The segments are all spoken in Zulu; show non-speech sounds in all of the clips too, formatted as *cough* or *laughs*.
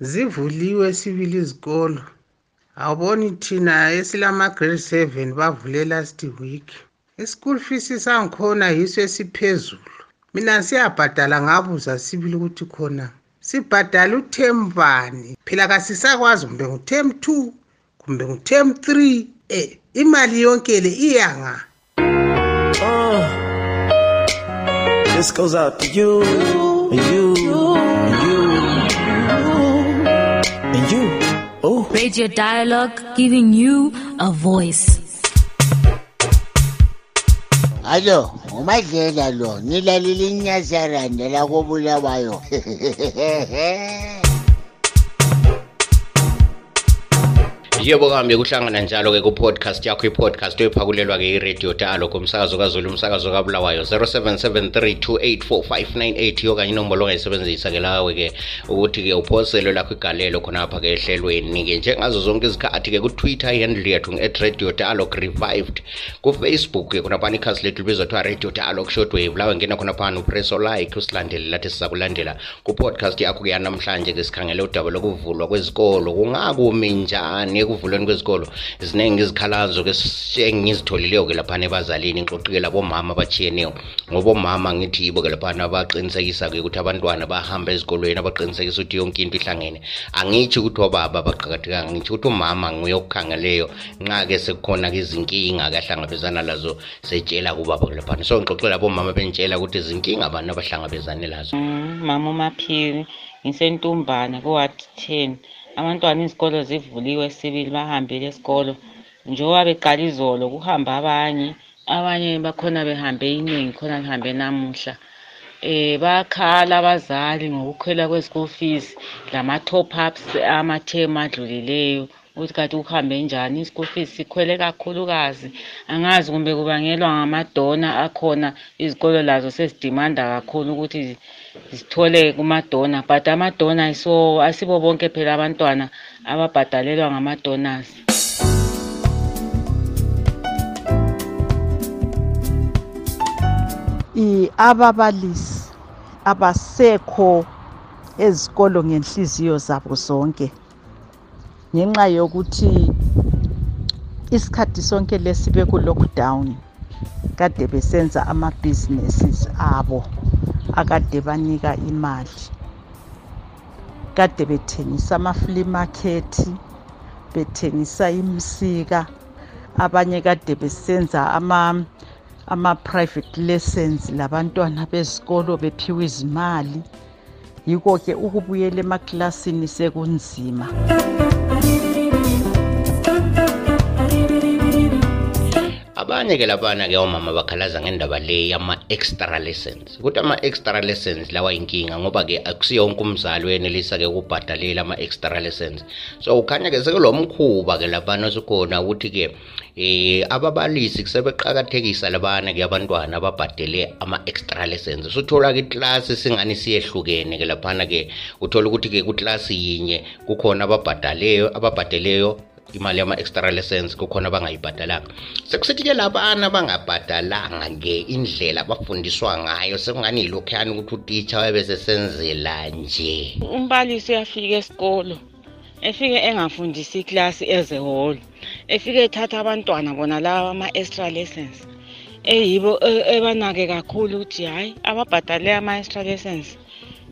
zivuliwe sibili izikolo. Awuboni thina esilama-grade seven bavule last week i-school fees sangikhona yiso esiphezulu. Mina siyabhadala ngabuza sibili ukuthi khona sibhadala utem bani phela kasisakwazi kumbe ngutem two kumbe ngutem three. Um imali yonke le iyanga. Uh, this goes out to you and you radio dialogue giving you a voice. Alo, umadlela lo, nilalile inyazaranda *laughs* yebo kambi kuhlangana njalo-ke ku-podcast yakho. I-podcast oyiphakulelwa-ke iradio talo kumsakazo kazulu umsakazo kabulawayo 0773284598 yokanye inombolo ongayisebenzisa-ke lawe-ke ukuthi-ke uphoselwe lakho igalelo khonapha-ke ehlelweni-ke. Njengazo zonke izikhathi-ke kutwitter ihandle yethu nge-at radio dialog revived ku-facebook-ke khonaphana ikhasi lethu libizwa kuthiwa radio dialog shortwave lawe ngena khonaphana upreso like usilandele lathi sizakulandela ku-podcast yakho-ke yanamhlanje-ke sikhangele udaba lokuvulwa kwezikolo. Kungakumi njani ekuvulweni kwezikolo. Ziningi izikhalazo ke engizitholileyo ke laphana ebazalini ngixoxike labomama abachiyeneyo ngoba omama ngithi yibo ke laphana abaqinisekisa-ke ukuthi abantwana bahamba ezikolweni abaqinisekisa ukuthi yonke into ihlangene. Angitsho ukuthi obaba baqakathekanga ngitsho ukuthi umama nguye okukhangeleyo nxa-ke sekukhona-ke izinkinga ke ahlangabezana lazo setshela kubaba ke laphana. So ngixoxile labomama bentshela ukuthi izinkinga abantu abahlangabezane lazo. Mm, mama umaphiri ngisentumbane kuward ten. Abantwana izikolo zivuliwe sibili bahambile esikolo. Njengoba beqala izolo kuhamba abanye abanye bakhona behambe inengi khona lihambe namuhla. Eh bakhala abazali ngokukhwela kweschool fees lama-top ups amaterm adlulileyo ukuthi kanti kuhambe njani i-school fees sikhwele kakhulukazi. Angazi kumbe kubangelwa ngamadona akhona izikolo lazo sezidimanda kakhulu ukuthi zithole kumadona but amadona asibo bonke phela abantwana ababhadalelwa ngama-donors ababalisi abasekho ezikolo ngenhliziyo zabo zonke. Ngenxa yokuthi isikhathi sonke lesibe ku-lockdown kade besenza ama-businesses abo. Akade banika imali. Kade bethengisa ama-flea market bethengisa imsika abanye kade besenza ama-private lessons labantwana bezikolo bephiwe izimali. Yiko-ke ukubuyela emakilasini sekunzima. Abanye-ke labana-ke omama bakhalaza ngendaba le yama-extra lessons. Ukuthi ama-extra lessons lawa inkinga ngoba-ke akusiyo wonke umzali wenelisa-ke ukubhadalela ama-extra lessons. So kukhanya-ke sekulo mkhuba-ke labana osukhona ukuthi-ke eh ababalisi kusebeqakathekisa labana-ke abantwana ababhadele ama-extra lessons. Usuthola-ke iklasi singani siyehlukene-ke laphana-ke uthola ukuthi-ke kuklasi yinye kukhona ababhadaleyo ababhadeleyo imali yama-extra lessons kukhona abangayibhadalanga. Sekusithi-ke labana bangabhadalanga-ke indlela abafundiswa ngayo sekungani yilokhuyani ukuthi utitsha wayebesesenzela nje? Umbalisi uyafika esikolo efike engafundisi iklasi as a whole efike ethatha abantwana bona laba ama-extra lessons eyibo ebanake kakhulu ukuthi hhayi ababhadale ama-extra lessons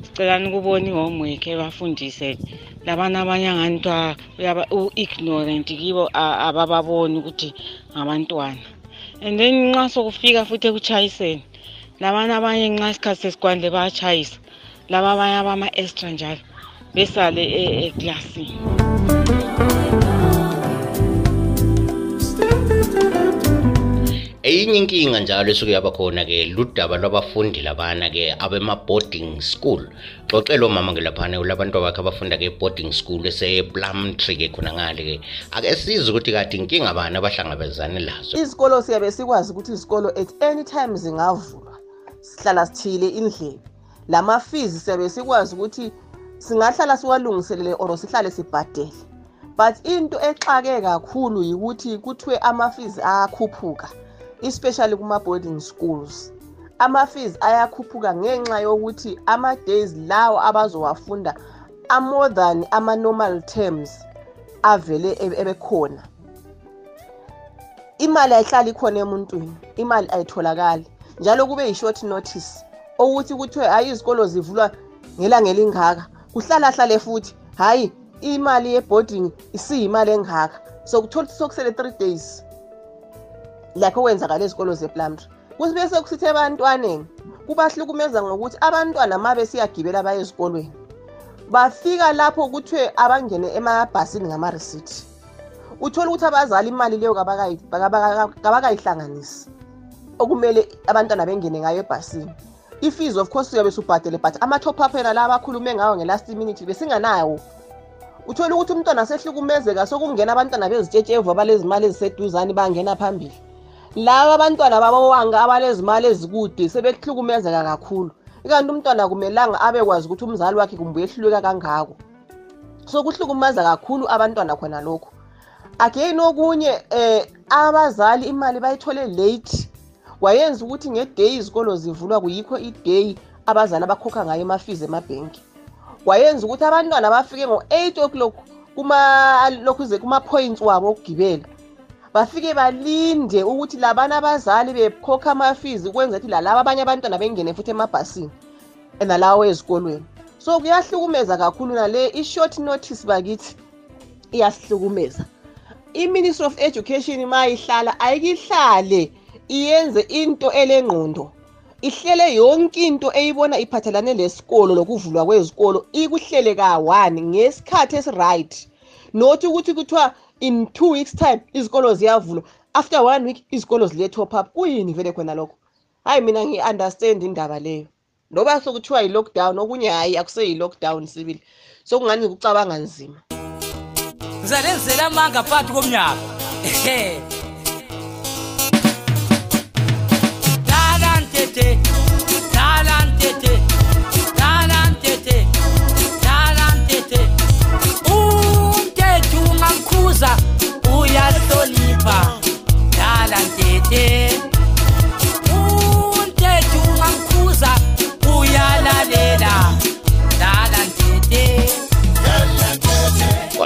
sicelani ukubona i-homework ebafundise labana abanye angani kuthiwa u-ignorant kibo abababoni ukuthi ngabantwana. And then nxa sokufika futhi ekuchayiseni labana abanye nxa isikhathi sesikwandle bayatshayisa laba abanye abama-extra njalo besale eklasini. Eyinye inkinga njalo esuke yaba khona-ke ludaba lwabafundi labana-ke abema-boarding school. Xoxela omama-ke laphana kulabantu abakhe abafunda-ke e-boarding school ese-plumtree-ke khona ngale-ke. Ake size ukuthi kade inkinga bani abahlangabezane lazo? Izikolo siyabe sikwazi ukuthi izikolo at any time zingavulwa sihlala sithile indlebe. Lama-fees siyabe sikwazi ukuthi singahlala siwalungiselele or sihlale sibhadele. But into exake kakhulu yikuthi kuthiwe ama-fees ayakhuphuka especially kuma-boarding schools ama-fees ayakhuphuka ngenxa yokuthi ama-days lawo abazowafunda a-more than ama-normal terms avele ebe- ebekhona. Imali ayihlali ikhona emuntwini imali ayitholakali njalo kube yi-short notice okuthi kuthiwe hhayi izikolo zivulwa ngelanga elingaka. Kuhlala hlale futhi hhayi imali ye-boarding isiyimali engaka. So kuthola ukuthi sokusele three days lakho okwenzakala ezikolo zeplumtry kusibese kusithi ebantwaneni kubahlukumeza ngokuthi abantwana ma besiyagibela baye ezikolweni bafika lapho kuthiwe abangene emabhasini ngamarisithi uthole ukuthi abazali imali leyo kabakayi- kabaka- kabakayihlanganisi okumele abantwana bengene ngayo ebhasini. I-fees of course uyabe subhadele but ama-top up ena la abakhulume ngawo nge-last minute besinganawo. Uthole ukuthi umntwana asehlukumezeka sokungena abantwana bezitshetsheva abalezimali eziseduzane bangena phambili. Laba abantwana babawanga abalezimali ezikude sebehlukumezeka kakhulu. Ikanti umntwana kumelanga abekwazi ukuthi umzali wakhe kumbe uyehluleka kangako. So kuhlukumaza kakhulu abantwana khona lokhu. Again okunye eh abazali imali bayithole late. Wayenza ukuthi ngeday izikolo zivulwa kuyikho iday abazali abakhokha ngayo amafizi emabhenki. Wayenza ukuthi abantwana bafike ngo-8 o'clock kuma lokhuze kuma-points wabo okugibela bafike balinde ukuthi labana abazali bekhokha amafizi ukwenza ukuthi lalaba abanye abantwana bengene futhi emabhasini nalawo ezikolweni so kuyahlukumeza kakhulu nale i-short notice bakithi iyasihlukumeza. I-ministry of education ma ihlala ayikihlale iyenze into elengqondo ihlele yonke into eyibona iphathelane lesikolo lokuvulwa kwezikolo ikuhlele ka-one ngesikhathi esi-right. Not ukuthi kuthiwa in two weeks time izikolo ziyavulwa. After one week izikolo zile-top up. Kuyini vele khona lokho? Hhayi mina ngi-understand indaba leyo. Noba sokuthiwa yi-lockdown okunye hhayi akuseyi-lockdown sibili. Sokungani ngikucabanga nzima. Ngizalenzela amanga phakathi komnyaka. Ehe. Dlala ntete. Dlala ntete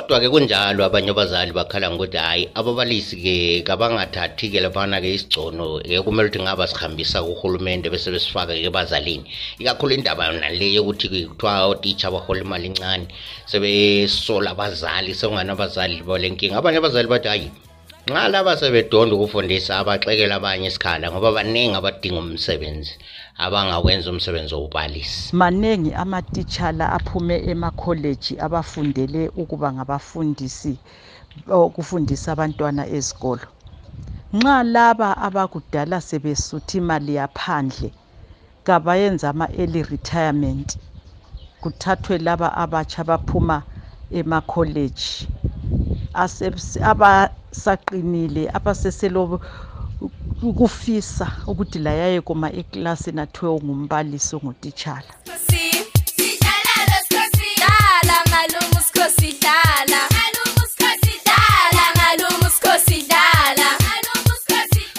kodwa-ke kunjalo abanye abazali bakhala ngokuthi hhayi ababalisi-ke kabangathathi-ke laphana-ke isigcono ke kumele ukuthi ngaba sihambisa kuhulumende bese besifaka-ke ebazalini. Ikakhulu indaba nale yokuthi kuthiwa otitsha bahola imali encane sebesola abazali sekungani abazali bale nkinga. Abanye abazali bathi hhayi nxa laba sebedonda ukufundisa abaxekele abanye isikhala ngoba baningi abadinga umsebenzi abangawenza umsebenzi wowubalisi maningi amatitshala aphume emakholeji abafundele ukuba ngabafundisi okufundisa abantwana ezikolo. Nxa laba abakudala sebesuthi imali yaphandle kabayenza ama-early retirement. Kuthathwe laba abatsha baphuma emakholeji abasaqinile abaseselo ukufisa ukuthi layaye kuma eklasini athiwe ungumbalisi ungutitshala Dala ngalumu skhosi dala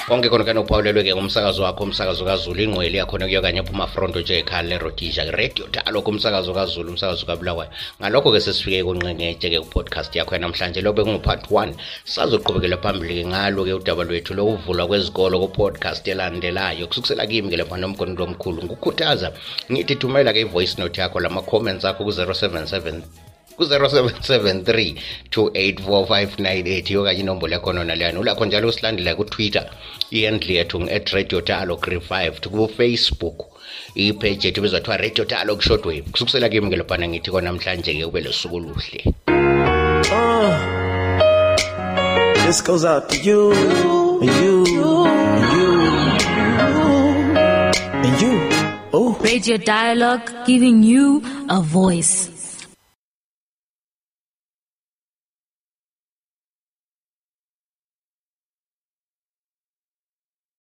konke khona kane uphawulelwe-ke ngumsakazo wakho umsakazo kazulu ingqweli yakhona kuyo kanye phuma fronto nje ekhaya lerodisha radio talo kumsakazo kazulu umsakazo kabulawayo. Ngalokho-ke sesifike kunqengetshe-ke kupodcast yakho yanamhlanje lobe kungu-part one. Sazoqhubekela phambili-ke ngalo-ke udaba lwethu lokuvulwa kwezikolo kupodcast elandelayo. Kusukusela kimi-ke lapha nomgono lomkhulu ngukhuthaza ngithi thumela-ke i-voice note yakho lama-comments akho ku-077 ku-0773 284 okanye inombolo yakhona naleyani ulakho njalo usilandela kutwitter ihandle yethu ngu-at radio dialog revived kufacebook ipage yethu ibizwa kuthiwa radio dialog shortwave kusukusela kimi ngelobhana ngithi konamhlanje-ke kube lusuku oluhle ah, This goes out to you, you, you, and you. Oh. Radio Dialogue giving you a voice.